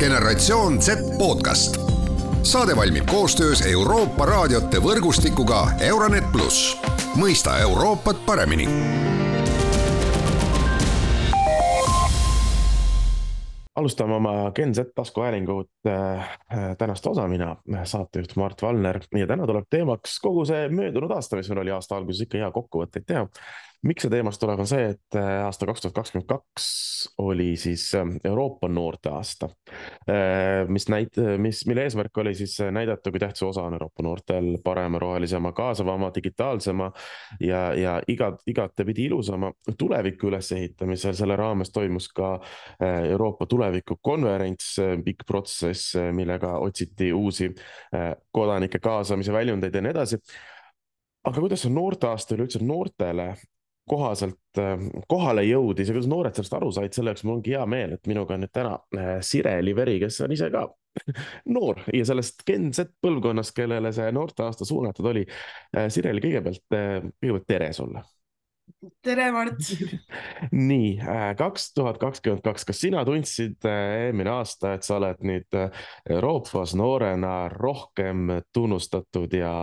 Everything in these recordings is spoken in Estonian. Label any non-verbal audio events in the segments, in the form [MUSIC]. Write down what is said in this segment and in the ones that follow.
generatsioon Z podcast. saade valmib koostöös Euroopa raadiote võrgustikuga Euronet pluss, mõista Euroopat paremini. Alustame oma Gen Z taskuhäälingut äh, tänast osa, mina, saatejuht Mart Valner. Ja täna tuleb teemaks kogu see möödunud aasta, mis meil oli aasta alguses ikka hea kokkuvõtteid teha miks see teemaks tuleb, on see, et äh, aasta kaks tuhat kakskümmend kaks oli siis äh, Euroopa noorteaasta, äh, mis näit-, mis, mille eesmärk oli siis näidata, kui tähtis osa on Euroopa noortel parema, rohelisema, kaasavama, digitaalsema ja, ja igat, igatepidi ilusama tuleviku ülesehitamisel. selle raames toimus ka Euroopa tulevikukonverents, pikk protsess, millega otsiti uusi kodanike kaasamise väljundeid ja nii edasi aga kuidas see noorteaasta üleüldse noortele kohaselt äh, kohale jõudis ja kuidas noored sellest aru said, selle jaoks mul ongi hea meel, et minuga on nüüd täna äh, Sire Liveri, kes on ise ka [LAUGHS] noor ja sellest Gen Z põlvkonnast, kellele see noorteaasta suunatud oli. Äh, Sireli, kõigepealt, kõigepealt tere sulle. tere, Mart. [LAUGHS] nii, kaks tuhat kakskümmend kaks, kas sina tundsid eelmine aasta, et sa oled nüüd Euroopas noorena rohkem tunnustatud ja,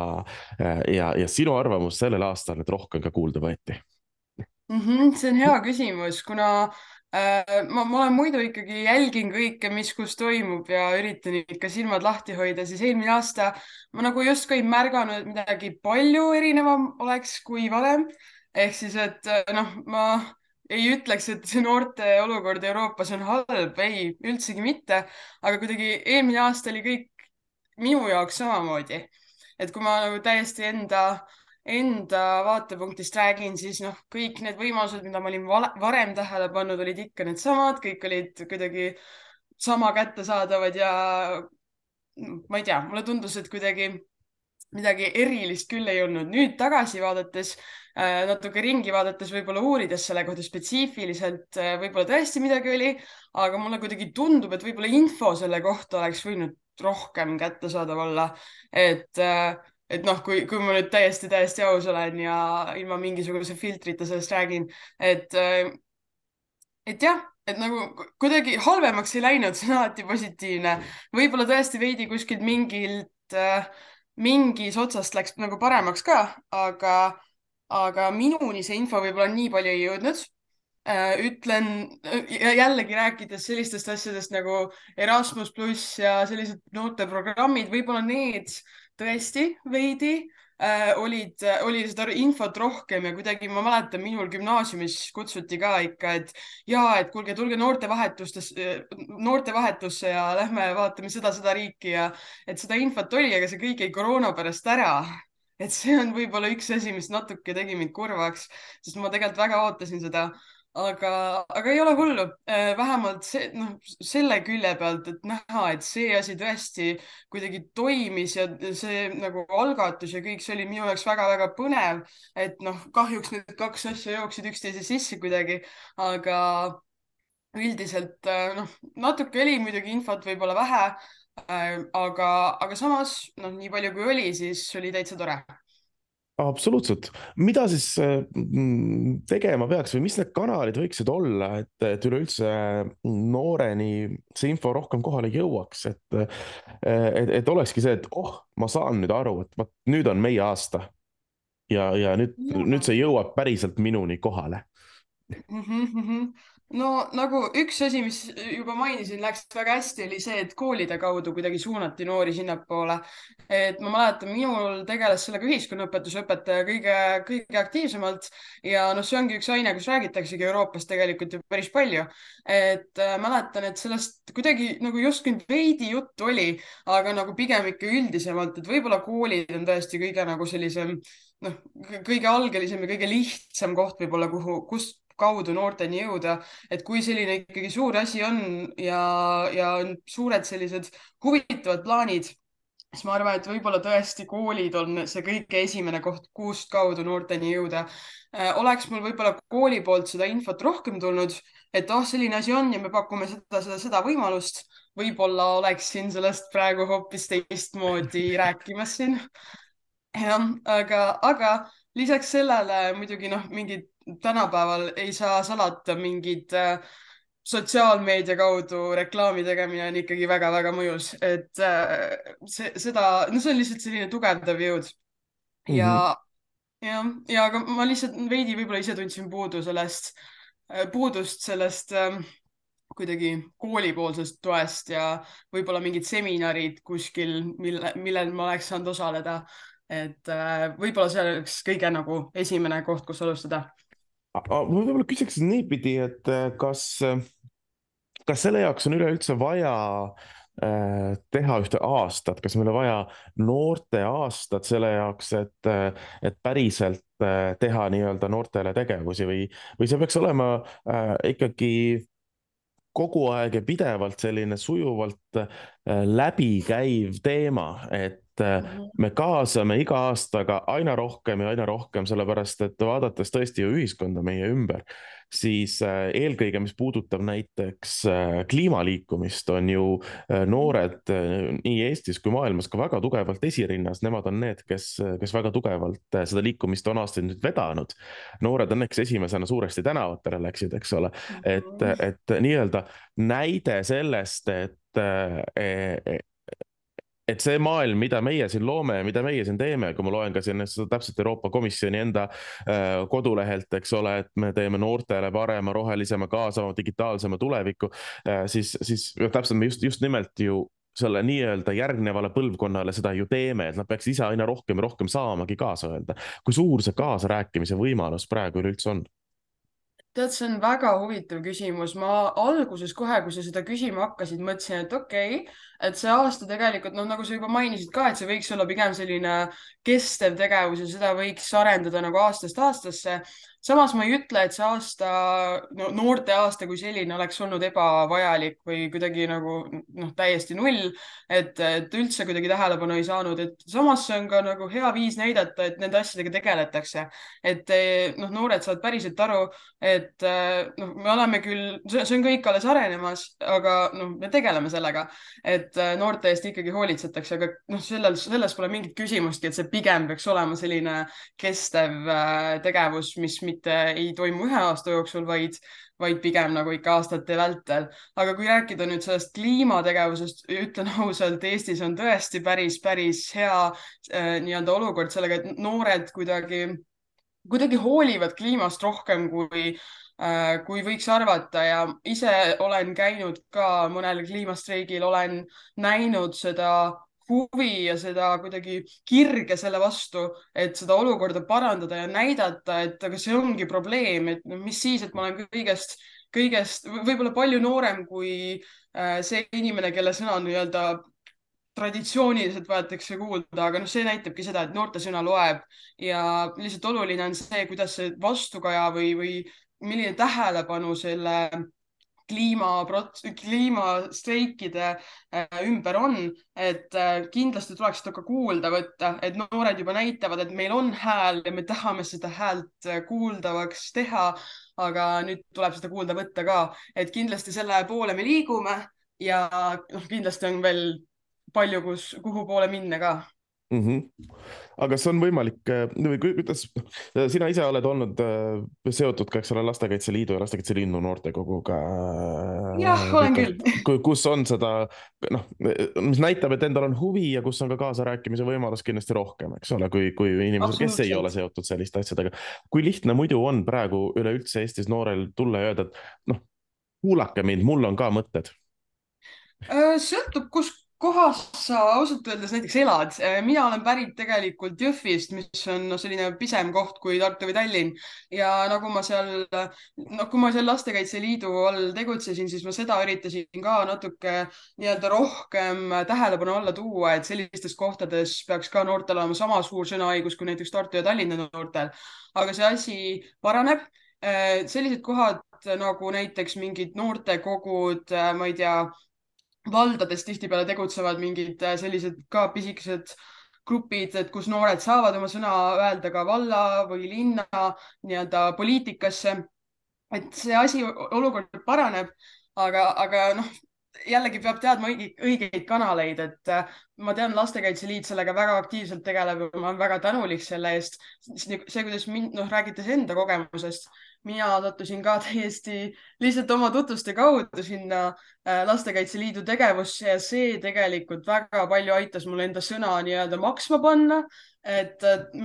ja, ja sinu arvamus sellel aastal nüüd rohkem ka kuulda võeti? Mm? -hmm, see on hea küsimus, kuna äh, ma, ma olen muidu ikkagi jälgin kõike, mis kus toimub ja üritan ikka silmad lahti hoida, siis eelmine aasta ma nagu justkui ei märganud, et midagi palju erinevam oleks kui varem. ehk siis, et äh, noh, ma ei ütleks, et noorte olukord Euroopas on halb, ei, üldsegi mitte, aga kuidagi eelmine aasta oli kõik minu jaoks samamoodi. et kui ma nagu täiesti enda äh, enda vaatepunktist räägin, siis noh, kõik need võimalused, mida ma olin varem tähele pannud, olid ikka needsamad, kõik olid kuidagi sama kättesaadavad ja ma ei tea, mulle tundus, et kuidagi midagi erilist küll ei olnud. nüüd tagasi vaadates, äh, natuke ringi vaadates, võib-olla uurides selle kohta spetsiifiliselt, äh, võib-olla tõesti midagi oli, aga mulle kuidagi tundub, et võib-olla info selle kohta oleks võinud rohkem kättesaadav olla. et äh, et noh, kui, kui ma nüüd täiesti, täiesti aus olen ja ilma mingisuguse filtrita sellest räägin, et, äh, et jah, et nagu kuidagi halvemaks ei läinud, see on alati positiivne. võib-olla tõesti veidi kuskilt mingilt, äh, mingis otsast läks nagu paremaks ka, aga, aga minuni see info võib-olla nii palju ei jõudnud äh, ütlen jällegi rääkides sellistest asjadest nagu Erasmus pluss ja sellised noorteprogrammid, võib-olla need tõesti veidi äh, olid, oli seda infot rohkem ja kuidagi ma mäletan, minul gümnaasiumis kutsuti ka ikka, et ja et kuulge, tulge noortevahetustesse, noortevahetusse ja lähme vaatame seda, seda riiki ja et seda infot oli, aga see kõik jäi koroona pärast ära. Et see on võib-olla üks asi, mis natuke tegi mind kurvaks, sest ma tegelikult väga ootasin seda aga, aga ei ole hullu, äh, vähemalt see, noh, selle külje pealt, et näha, et see asi tõesti kuidagi toimis ja see nagu algatus ja kõik, see oli minu jaoks väga-väga põnev. et noh, kahjuks need kaks asja jooksid üksteise sisse kuidagi, aga üldiselt äh, noh, natuke oli muidugi infot võib-olla vähe, äh, aga, aga samas noh, nii palju kui oli, siis oli täitsa tore absoluutselt, mida siis äh, mm, tegema peaks või mis need kanalid võiksid olla, et, et üleüldse nooreni see info rohkem kohale jõuaks, et, et, et olekski see, et oh, ma saan nüüd aru, et vot nüüd on meie aasta. ja, ja nüüd, nüüd see jõuab päriselt minuni kohale mm. -hmm no nagu üks asi, mis juba mainisin, läks väga hästi, oli see, et koolide kaudu kuidagi suunati noori sinnapoole. et ma mäletan, minul tegeles sellega ühiskonnaõpetuse õpetaja kõige, kõige aktiivsemalt ja noh, see ongi üks aine, kus räägitaksegi Euroopast tegelikult ju päris palju. et äh, mäletan, et sellest kuidagi nagu justkui veidi juttu oli, aga nagu pigem ikka üldisemalt, et võib-olla koolid on tõesti kõige nagu sellisem noh, kõige algelisem ja kõige lihtsam koht võib-olla, kuhu, kust kaudu noorteni jõuda, et kui selline ikkagi suur asi on ja, ja on suured sellised huvitavad plaanid, siis ma arvan, et võib-olla tõesti koolid on see kõige esimene koht, kust kaudu noorteni jõuda. Äh, oleks mul võib-olla kooli poolt seda infot rohkem tulnud, et oh, selline asi on ja me pakume seda, seda, seda võimalust, võib-olla oleksin sellest praegu hoopis teistmoodi [LAUGHS] rääkimas siin. jah, aga, aga lisaks sellele muidugi noh, mingid tänapäeval ei saa salata mingid äh, sotsiaalmeedia kaudu reklaami tegemine on ikkagi väga-väga mõjus, et äh, see, seda, no see on lihtsalt selline tugevdav jõud. ja mm, -hmm. jah, ja aga ma lihtsalt veidi võib-olla ise tundsin puudu sellest, äh, puudust sellest äh, kuidagi koolipoolsest toest ja võib-olla mingid seminarid kuskil, mille, millel ma oleks saanud osaleda. et äh, võib-olla see oleks kõige nagu esimene koht, kus alustada. Ma võib-olla küsiks niipidi, et äh, kas kas selle jaoks on üleüldse vaja äh, teha ühte aastat, kas meil on vaja noorte aastat selle jaoks, et, et päriselt äh, teha nii-öelda noortele tegevusi või, või see peaks olema äh, ikkagi kogu aeg ja pidevalt selline sujuvalt läbikäiv teema, et mhm. me kaasame iga aastaga aina rohkem ja aina rohkem, sellepärast et vaadates tõesti ju ühiskonda meie ümber siis äh, eelkõige, mis puudutab näiteks äh, kliimaliikumist, on ju äh, noored nii Eestis kui maailmas ka väga tugevalt esirinnas, nemad on need, kes, kes väga tugevalt seda liikumist on aastaid nüüd vedanud. noored õnneks esimesena suuresti tänavatele läksid, eks ole, et, mhm. et nii-öelda näide sellest, et e, et see maailm, mida meie siin loome mida meie siin teeme, kui ma loen ka siin seda täpselt Euroopa Komisjoni enda äh, kodulehelt, eks ole, et me teeme noortele parema, rohelisema, kaasava, digitaalsema tuleviku siis, siis täpselt me just, just nimelt ju selle nii-öelda järgnevale põlvkonnale seda ju teeme, et nad peaks ise aina rohkem ja rohkem saamagi kaasa öelda. kui suur see kaasarääkimise võimalus praegu üleüldse on? Tead, see on väga huvitav küsimus. ma alguses kohe, kui sa seda küsima hakkasid, mõtlesin, et okei okay,, et see aasta tegelikult, noh, nagu sa juba mainisid ka, et see võiks olla pigem selline kestev tegevus ja seda võiks arendada nagu aastast aastasse samas ma ei ütle, et see aasta no,, noorte aasta kui selline oleks olnud ebavajalik või kuidagi nagu noh, täiesti null, et, et üldse kuidagi tähelepanu ei saanud, et samas see on ka nagu hea viis näidata, et nende asjadega tegeletakse. et noh, noored saavad päriselt aru, et noh, me oleme küll, see on kõik alles arenemas, aga noh, me tegeleme sellega, et noorte eest ikkagi hoolitsetakse, aga noh, sellel, selles pole mingit küsimustki, et see pigem peaks olema selline kestev tegevus, mis mitte ei toimu ühe aasta jooksul, vaid, vaid pigem nagu ikka aastate vältel. aga kui rääkida nüüd sellest kliimategevusest, ütlen [LAUGHS] ausalt, Eestis on tõesti päris, päris hea äh, nii-öelda olukord sellega, et noored kuidagi, kuidagi hoolivad kliimast rohkem kui äh, kui võiks arvata ja ise olen käinud ka mõnel kliimastreigil, olen näinud seda huvi ja seda kuidagi kirge selle vastu, et seda olukorda parandada ja näidata, et aga see ongi probleem, et no mis siis, et ma olen kõigest, kõigest võib-olla palju noorem kui äh, see inimene, kelle sõna nii-öelda traditsiooniliselt võetakse kuulda, aga noh, see näitabki seda, et noorte sõna loeb. Ja lihtsalt oluline on see, kuidas see vastukaja või, või milline tähelepanu selle kliimaprot-, kliimastreikide äh, ümber on, et äh, kindlasti tuleks seda ka kuulda võtta, et noored juba näitavad, et meil on hääl ja me tahame seda häält äh, kuuldavaks teha. aga nüüd tuleb seda kuulda võtta ka, et kindlasti selle poole me liigume ja noh, kindlasti on veel palju, kus, kuhu poole minna ka mm. -hmm. aga kas on võimalik äh, või kuidas, sina ise oled olnud äh, seotud ka, eks ole, Lastekaitse Liidu ja Lastekaitse Linnu noortekoguga. jah, olen küll. [LAUGHS] kus on seda, noh, mis näitab, et endal on huvi ja kus on ka kaasarääkimise võimalus kindlasti rohkem, eks ole, kui, kui inimesel, kes ei ole seotud selliste asjadega. kui lihtne muidu on praegu üleüldse Eestis noorel tulla ja öelda, et noh, kuulake mind, mul on ka mõtted äh, sõltub, kus kohas sa ausalt öeldes näiteks elad? Äh, mina olen pärit tegelikult Jõhvist, mis on no, selline pisem koht kui Tartu või Tallinn ja nagu ma seal, noh, kui ma seal Lastekaitse Liidu all tegutsesin, siis ma seda üritasin ka natuke nii-öelda rohkem tähelepanu alla tuua, et sellistes kohtades peaks ka noortel olema sama suur sõnaõigus kui näiteks Tartu ja Tallinna noortel. aga see asi paraneb. Äh, sellised kohad nagu näiteks mingid noortekogud, äh, ma ei tea valdades tihtipeale tegutsevad mingid äh, sellised ka pisikesed grupid, et kus noored saavad oma sõna öelda ka valla või linna nii-öelda poliitikasse. et see asi, olukord paraneb, aga, aga noh, jällegi peab teadma õigeid kanaleid, et äh, ma tean, Lastekaitse Liit sellega väga aktiivselt tegeleb ja ma olen väga tänulik selle eest. see, kuidas mind, noh, räägites enda kogemusest, mina sattusin ka [LAUGHS] täiesti lihtsalt oma tutvuste kaudu sinna äh, Lastekaitse Liidu tegevusse ja see tegelikult väga palju aitas mul enda sõna nii-öelda maksma panna. et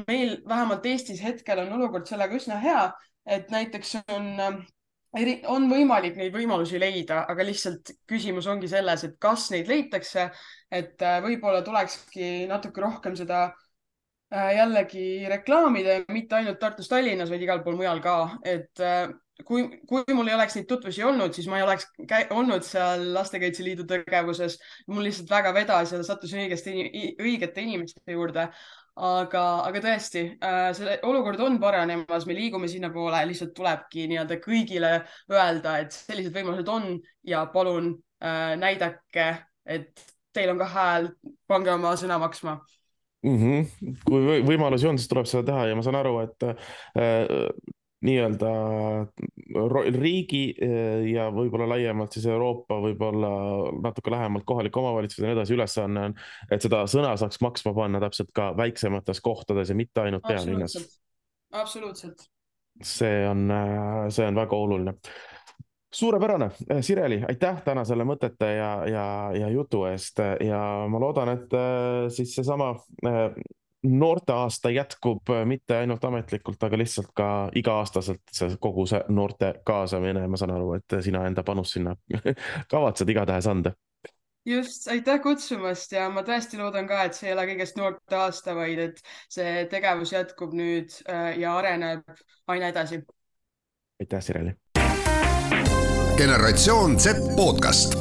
meil vähemalt Eestis hetkel on olukord sellega üsna hea, et näiteks on on võimalik neid võimalusi leida, aga lihtsalt küsimus ongi selles, et kas neid leitakse, et äh, võib-olla tulekski natuke rohkem seda äh, jällegi reklaamida, mitte ainult Tartus, Tallinnas, vaid igal pool mujal ka, et äh, kui, kui mul ei oleks neid tutvusi olnud, siis ma ei oleks olnud seal Lastekaitse Liidu tegevuses. mul lihtsalt väga vedas ja sattusin õigesti, õigete inimeste juurde aga, aga tõesti äh,, see olukord on paranemas, me liigume sinnapoole, lihtsalt tulebki nii-öelda kõigile öelda, et sellised võimalused on ja palun äh, näidake, et teil on ka hääl, pange oma sõna maksma mm. -hmm. kui võimalusi on, siis tuleb seda teha ja ma saan aru, et äh, nii-öelda riigi eh, ja võib-olla laiemalt siis Euroopa, võib-olla natuke lähemalt kohalik omavalitsus ja nii edasi, ülesanne on, et seda sõna saaks maksma panna täpselt ka väiksemates kohtades ja mitte ainult pealinnas. absoluutselt. see on, eh, see on väga oluline suurepärane, eh, Sireli, aitäh täna selle mõtete ja, ja, ja jutu eest ja ma loodan, et siis seesama noorteaasta jätkub äh, mitte ainult ametlikult, aga lihtsalt ka iga-aastaselt see kogu see noorte kaasamine, ma saan aru, et sina enda panust sinna [LAUGHS] kavatsed igatahes anda. just, aitäh kutsumast ja ma tõesti loodan ka, et see ei ole kõigest noorte aasta, vaid et see tegevus jätkub nüüd äh, ja areneb aina edasi. aitäh, Sireli. generatsioon Z podcast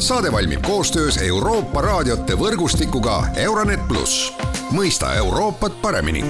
saade valmib koostöös Euroopa raadiote võrgustikuga Euronet pluss mõista Euroopat paremini